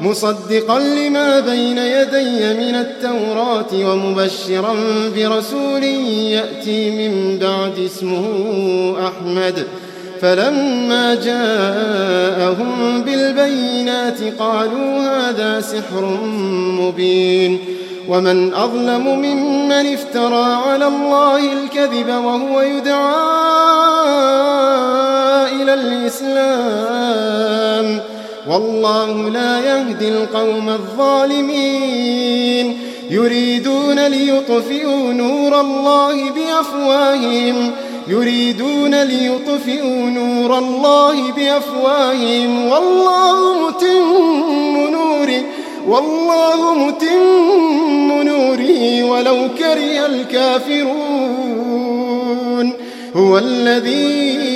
مصدقا لما بين يدي من التوراة ومبشرا برسول يأتي من بعد اسمه أحمد. فلما جاءهم بالبينات قالوا هذا سحر مبين. ومن أظلم ممن افترى على الله الكذب وهو يدعى إلى الإسلام. والله لا يهدي القوم الظالمين. يريدون ليطفئوا نور الله بأفواههم. يريدون ليطفئوا نور الله بأفواههم. والله متم نوره. والله متم نوره. ولو كره الكافرون. هو الذي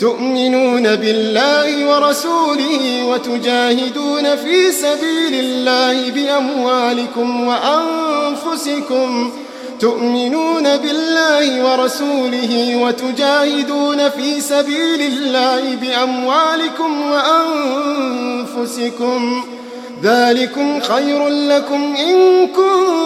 تؤمنون بالله ورسوله وتجاهدون في سبيل الله بأموالكم وأنفسكم تؤمنون بالله ورسوله وتجاهدون في سبيل الله بأموالكم وأنفسكم ذلكم خير لكم إن كنتم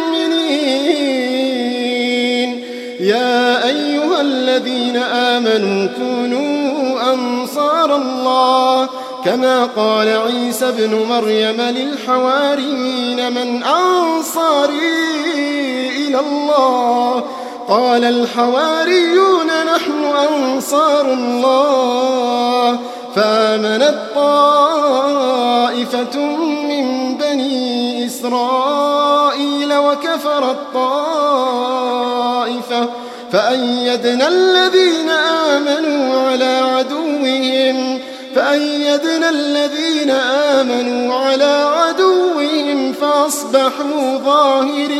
يا أيها الذين آمنوا كونوا أنصار الله. كما قال عيسى ابن مريم للحواريين من أنصاري إلى الله. قال الحواريون نحن أنصار الله. فآمنت طائفة من بني إسرائيل وكفرت طائفة فأيدنا الذين آمنوا على عدوهم فأيدنا الذين آمنوا على عدوهم فأصبحوا ظاهرين.